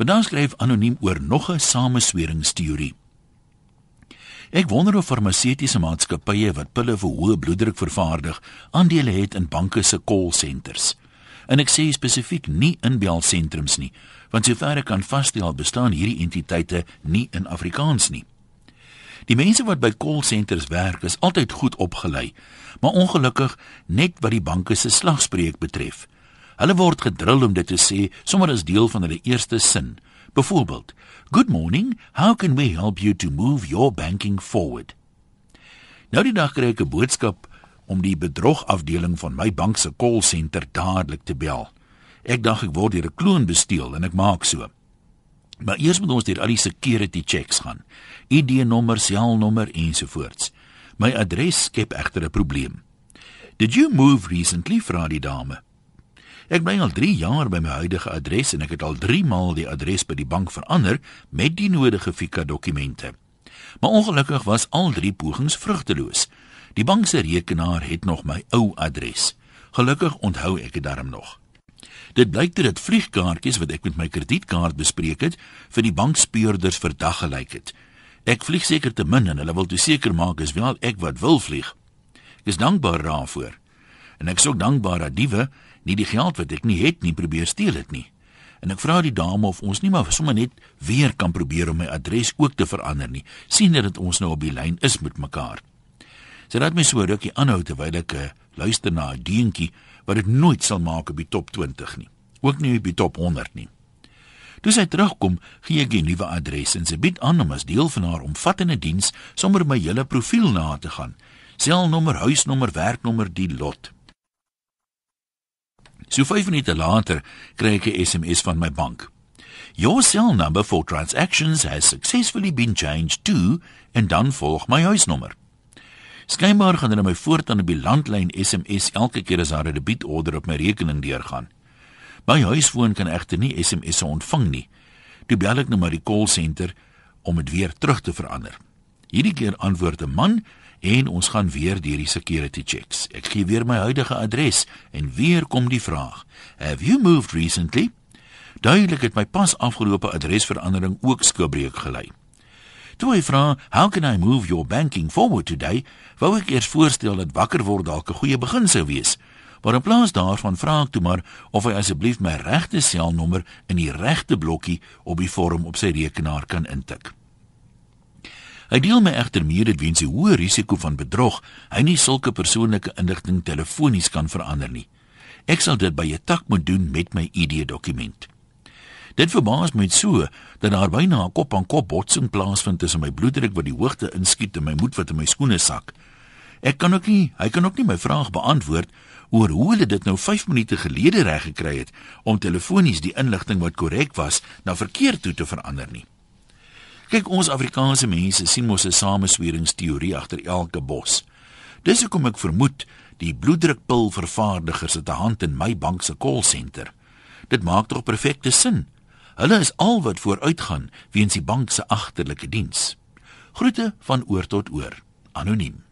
Vandag skryf anoniem oor nog 'n samesweringsteorie. Ek wonder of farmaseutiese maatskappye wat pille vir hoë bloeddruk vervaardig, aandele het in banke se call centers. En ek sê spesifiek nie in belsentrums nie, want sover ek kan vasstel bestaan hierdie entiteite nie in Afrikaans nie. Die mense wat by call centers werk is altyd goed opgelei, maar ongelukkig net wat die banke se slagspreuk betref. Hulle word gedrul om dit te sê sommer as deel van hulle eerste sin. Byvoorbeeld, "Good morning, how can we help you to move your banking forward?" Nou die dag kry ek 'n boodskap om die bedrogafdeling van my bank se call center dadelik te bel. Ek dink ek word deur 'n kloon gesteel en ek maak so. Maar eers moet ons deur al die security checks gaan. ID-nommer, selnommer ensovoorts. My adres skep egter 'n probleem. Did you move recently, vra die dame. Ek bly al 3 jaar by my huidige adres en ek het al 3 maal die adres by die bank verander met die nodige fika dokumente. Maar ongelukkig was al 3 pogings vrugteloos. Die bank se rekenaar het nog my ou adres. Gelukkig onthou ek dit darm nog. Dit blyk dat dit vliegkaartjies wat ek met my kredietkaart bespreek het vir die bankspeurders verdag gelyk het. Ek vlieg seker te min en hulle wil toe seker maak is wel ek wat wil vlieg. Ek is dankbaar daarvoor. En ek is ook dankbaar dat diewe nie die geld wat ek nie het nie probeer steel het nie. En ek vra die dame of ons nie maar sommer net weer kan probeer om my adres ook te verander nie. sien dat dit ons nou op die lyn is met mekaar. Sy laat my so rukkie aanhou terwyl ek uh, luister na 'n deentjie wat dit nooit sal maak op die top 20 nie. Ook nie op die top 100 nie. Toe sy terugkom, gee ek 'n nuwe adres en sy bied aan om as deel van haar omvattende diens sommer my hele profiel na te gaan. Selnommer, huisnommer, werknommer, die lot. So 5 minute later kry ek 'n SMS van my bank. Your cell number for transactions has successfully been changed to en dan volg my huisnommer. Skynbaar gaan hulle my voortaan op die landlyn SMS elke keer as daar 'n debietorder op my rekening deurgaan. My huisfoon kan egter nie SMS'e ontvang nie. Toe bel ek nou maar die call center om dit weer terug te verander. Hierdie keer antwoord 'n man en ons gaan weer deur die security checks. Ek gee weer my huidige adres en weer kom die vraag: "Have you moved recently?" Duidelik het my pas afgelope adresverandering ook skibreek gelei. Toe hy vra, "How can I move your banking forward today?" wou ek eers voorstel dat wakker word dalk 'n goeie begin sou wees. Maar in plaas daarvan vra ek toe maar of hy asseblief my regte selnommer in die regte blokkie op die vorm op sy rekenaar kan intik. Hy deel my egter mee dat weens die hoë risiko van bedrog, hy nie sulke persoonlike inligting telefonies kan verander nie. Ek sal dit by 'n tak moet doen met my ID-dokument. Dit verbaas my so dat daar byna 'n kop-aan-kop botsing plaasvind tussen my bloeddruk wat die hoogte inskiet en my moed wat in my skoene sak. Ek kan ook nie, hy kan ook nie my vraag beantwoord oor hoe hulle dit nou 5 minute gelede reg gekry het om telefonies die inligting wat korrek was na verkeerd toe te verander nie. Kyk, ons Afrikaanse mense sien mos 'n samesweringsteorie agter elke bos. Dis hoekom ek vermoed die bloeddrukpil vervaardigers het 'n hand in my bank se call center. Dit maak tog perfekte sin. Hulle is al wat vooruitgaan weens die bank se agterlike diens. Groete van oor tot oor. Anoniem.